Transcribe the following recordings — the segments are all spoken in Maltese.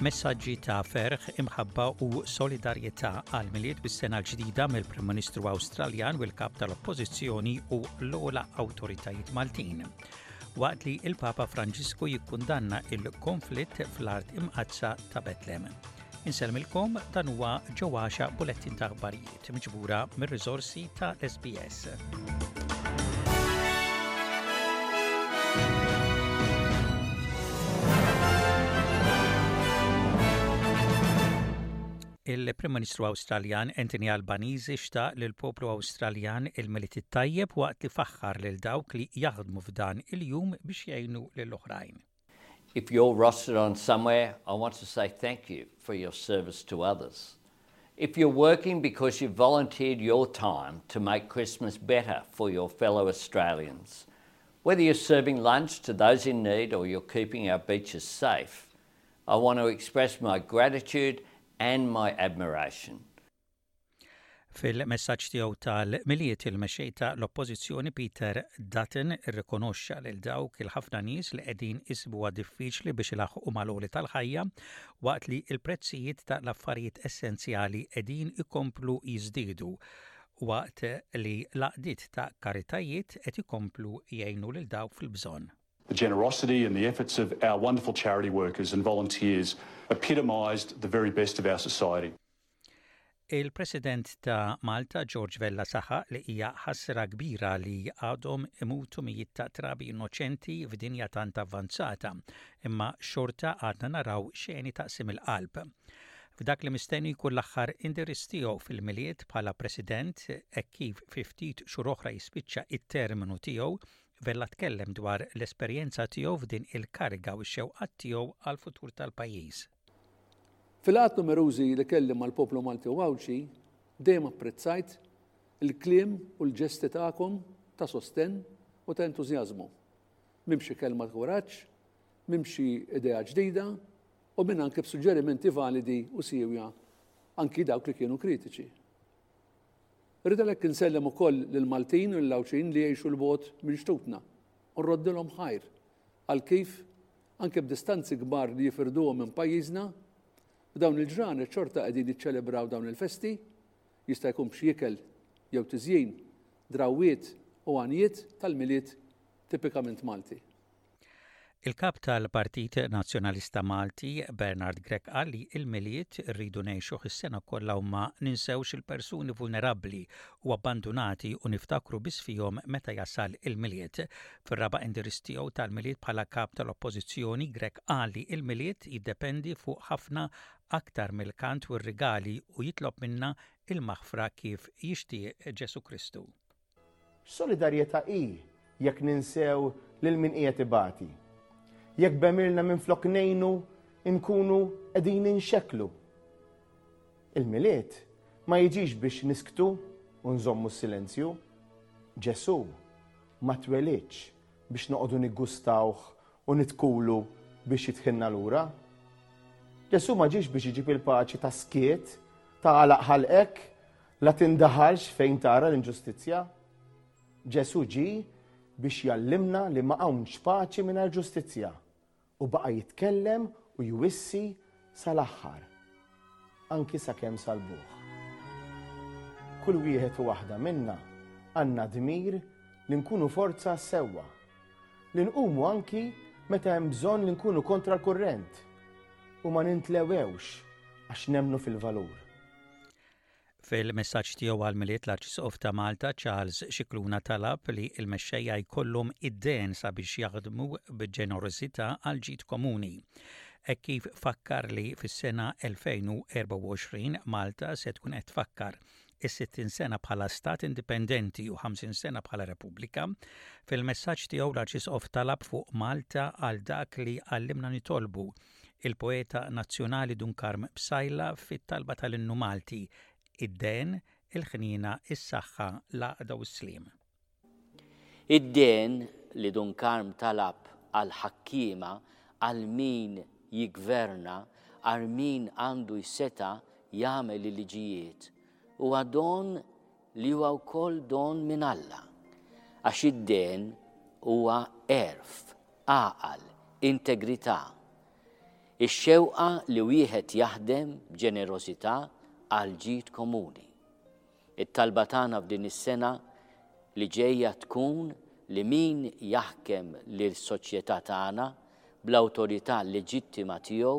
Messaġġi ta' ferħ, imħabba u solidarjetà għal miliet bis-sena l-ġdida mill-Prim Ministru Awstraljan u l-Kap tal-Oppożizzjoni u l-ola awtoritajiet Maltin. waqt li l-Papa Franġisku jikkundanna il-konflitt fl-art imqaddsa ta' Betlem. Insellmilkom dan huwa ġewwaxa bulettin ta' aħbarijiet miġbura mir-riżorsi ta' SBS. Il-Prim Ministru Awstraljan Anthony Albanese xtaq lill-poplu Awstraljan il-Milied it-Tajjeb waqt li faħħar lil dawk li jaħdmu f'dan il-jum biex jgħinu lil oħrajn. If you're rostered on somewhere, I want to say thank you for your service to others. If you're working because you've volunteered your time to make Christmas better for your fellow Australians, whether you're serving lunch to those in need or you're keeping our beaches safe, I want to express my gratitude and my admiration. Fil-messaġġ tiegħu tal-Milied, il-Mexxej ta' l-Oppożizzjoni Peter Dutton irrikonoxxa lil dawk il-ħafna nies li qegħdin isibuha diffiċli biex ilaħħqu mal-għoli tal-ħajja waqt li l-prezzijiet ta' l-affarijiet essenzjali qegħdin ikomplu jiżdiedu waqt li l-għaqdiet ta' karitajiet qed ikomplu jgħinu lil dawk fil-bżonn. The generosity and the efforts of our wonderful charity workers and volunteers epitomised the very best of our society. Il-President ta' Malta George Vella saħaq li hija ħasra kbira li għadhom imutu mijiet ta' trabi innoċenti f'dinja tant avvanzata, imma xorta għadna naraw xeni taqsim il-qalb. F'dak li mistenni jkun l-aħħar indirizz tiegħu fil-Milied bħala President hekk kif fi ftit xhur oħra jispiċċa it-terminu tiegħu, Vella tkellem dwar l-esperjenza tiegħu f'din il-kariga u x-xewqat tiegħu għall-futur tal-pajjiż. Fil-laqgħat numerużi li kelli mal-poplu Malti u Għawdxi, dejjem apprezzajt il-kliem u l-ġesti tagħkom ta' sostenn u ta' entużjażmu, minn b'xi kelma ta' kuraġġ, minn b'xi idea ġdida u minn anki b'suġġerimenti validi u siewja anki dawk li kienu kritiċi. Irrid għalhekk insellem ukoll lill-Maltin u lill-Għawdxin li jgħixu 'l bogħod minn xtutna u nroddilhom ħajr għal kif, anke b'distanzi kbar li jifirduhom minn pajjiżna, b'dawn il-ġranet xorta qegħdin jiċċelebraw dawn il-festi, jista' jkun b'xi ikel jew tiżjin, drawwiet u għanjiet tal-Milied tipikament Malti. Il-Kap tal-Partit Nazzjonalista Malti, Bernard Grech qal li l-Milied irridu ngħixuh is-sena kollha u ma ninsewx il-persuni vulnerabbli u abbandunati u niftakru biss fihom meta jasal il-Milied. Fir-raba' indirizz tiegħu tal-Milied bħala Kap tal-Oppożizzjoni, Grech qal li l-Milied jiddependi fuq ħafna aktar mill-kant u r-rigali u jitlob minna l-maħfra kif jixtieq Ġesù Kristu. X'solidarjetà hi jekk ninsew lil min qiegħed ibati? Jekk b'għemilna minflok ngħinu nkunu qegħdin inxekklu? Il-Milied ma jiġix biex nisktu u nżommu s-silenzju. Ġesù ma twelidx biex noqogħdu niggustawh u nidhkulu biex jidħilna lura. Ġesù ma ġiex biex iġib il-paċi ta' skiet, ta' għalaq ħalqek, La tindaħalx fejn tara l-inġustizzja. Ġesù ġie biex jgħallimna li ma hawnx paċi mingħajr ġustizzja u baqa' jitkellem u jwissi sal-aħħar, anki sakemm salbuh. Kull wieħed u waħda minna għandna dmir li nkunu forza sewwa, li nqumu anki meta hemm bżonn li nkunu kontra l-kurrent u ma nintlewewx għax nemnu fil-valur. Fil-messaġġ tiegħu għall-Milied l-Arċisqof ta' Malta, Charles Scicluna talab li l-mexxejja jkollhom id-dehen sabiex jaħdmu b'ġenerożità għall-ġid komuni. Hekk kif fakkar li fis-sena 2024 Malta se tkun qed tfakkar is-60 sena bħala stat indipendenti u 50 sena bħala repubblika, fil-messaġġ tiegħu l-Arċisqof talab fuq Malta għal dak li għallimna nitolbu, il-poeta nazzjonali Dun Karm Psaila fit-talba tal-Innu Malti, Id-dehn, il-ħniena, is-saħħa, l-għaqda u s-sliem. Id-dehn li Dun Karm talab għall-ħakkiema, għal min jiggverna, għal min għandu s-setgħa jagħmel il-liġijiet, huwa don li huwa wkoll don minn Alla, għax id-dehn huwa għerf, għaqal, integrità. Ix-xewqa li wieħed jaħdem b'ġenerożità għall-ġid komuni. It-talba tagħna f'din is-sena li ġejja tkun li min jaħkem lill-soċjetà tagħna bl-awtorità leġittima tiegħu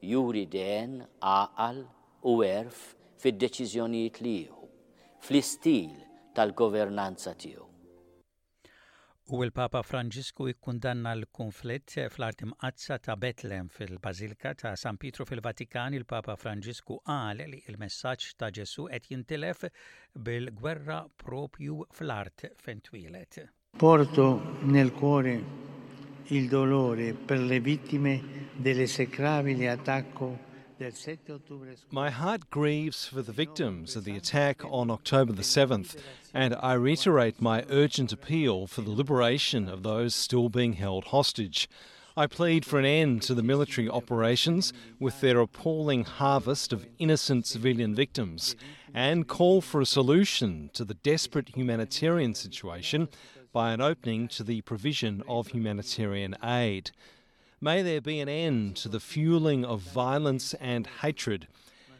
Juri dehen għaqal u għerf fid-deċiżjonijiet li jieħu, fl-istil tal-governanza tiegħu. U l-Papa Franġisku ikkundanna l-kunflitt fl-Art Imqaddsa ta' Betlehem fil-Bażilka ta' San Pietru fil-Vatikan il-Papa Franġisku qal li l-messaġġ ta' Ġesù qed jintilef bil-gwerra propju fl-art fejn twieled. Porto nel cuore il dolore per le vittime dell'esecrabile attacco My heart grieves for the victims of the attack on October the 7th, and I reiterate my urgent appeal for the liberation of those still being held hostage. I plead for an end to the military operations with their appalling harvest of innocent civilian victims and call for a solution to the desperate humanitarian situation by an opening to the provision of humanitarian aid. May there be an end to the fueling of violence and hatred,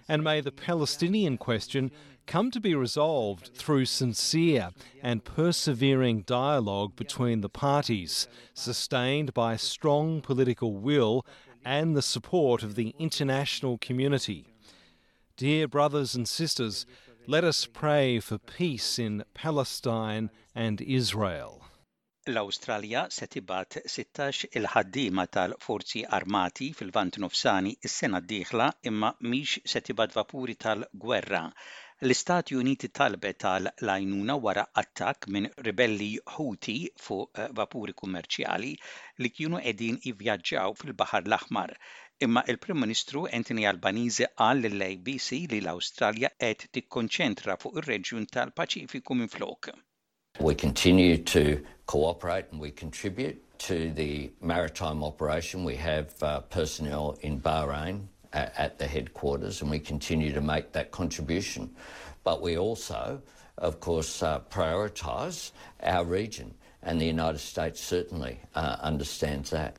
and may the Palestinian question come to be resolved through sincere and persevering dialogue between the parties, sustained by strong political will and the support of the international community. Dear brothers and sisters, let us pray for peace in Palestine and Israel. L-Awstralja se tibgħat 16 il-ħaddiema tal-Forzi Armati fil-Lvant Nofsani s-sena d-dieħla imma mhix se tibgħat vapuri tal-gwerra. L-Istati Uniti talbet għal l-għajnuna wara attakk minn ribelli Houthi fuq vapuri kummerċjali li kienu qegħdin jivvjaġġaw fil-Baħar l-Aħmar imma l-Prim Ministru Anthony Albanese qal lill-ABC li l-Awstralja qed tikkonċentra fuq ir-reġjun tal-Paċifiku minflok. We continue to cooperate and we contribute to the maritime operation. We have uh, personnel in Bahrain at, at the headquarters and we continue to make that contribution. But we also, of course, uh, prioritise our region and the United States certainly uh, understands that.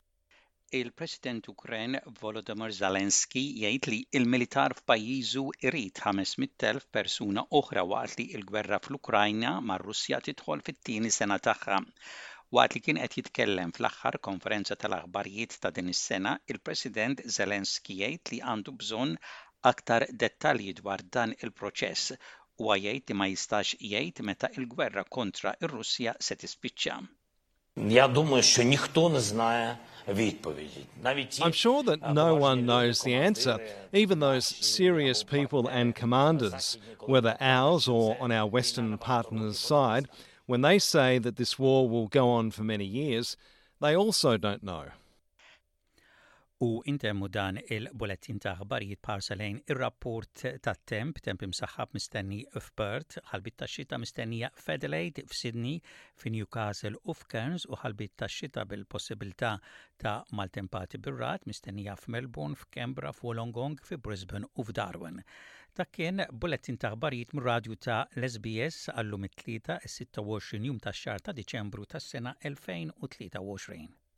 Il-President Ukren Volodymyr Zelensky jgħid li l-militar f'pajjiżu jrid 500,000 persuna oħra waqt li l-gwerra fl-Ukrajna mar-Russja tidħol fit-tieni sena tagħha. Waqt li kien qed jitkellem fl-aħħar konferenza tal-aħbarijiet ta' din is-sena, il-President Zelensky jgħid li għandu bżonn aktar dettalji dwar dan il-proċess. Huwa jgħid li ma jistax jgħid meta l-gwerra kontra r-Russja se tispiċċa. Ja dumu, що ніхто не I'm sure that no one knows the answer, even those serious people and commanders, whether ours or on our Western partners' side, when they say that this war will go on for many years, they also don't know. U intemmu dan il-bulettin ta' aħbarijiet b'ħarsa lejn ir-rapport tat-temp, temp imsaħħab mistenni f'Perth, ħalbit tax-xita mistennija f'Adelaide, f'Sydney, fi Newcastle u f'Cairns u ħalbit tax-xita bil-possibilità ta' maltempati bir-ragħad mistennija f'Melbourne, f'Canberra, f'Wollongong, fi Brisbane u f'Darwin. Dak kien bulettin ta' aħbarijiet mir-radju ta' l-SBS għallum it-Tlieta, is-26 jum tax-xahar ta' Diċembru tas-sena 2023.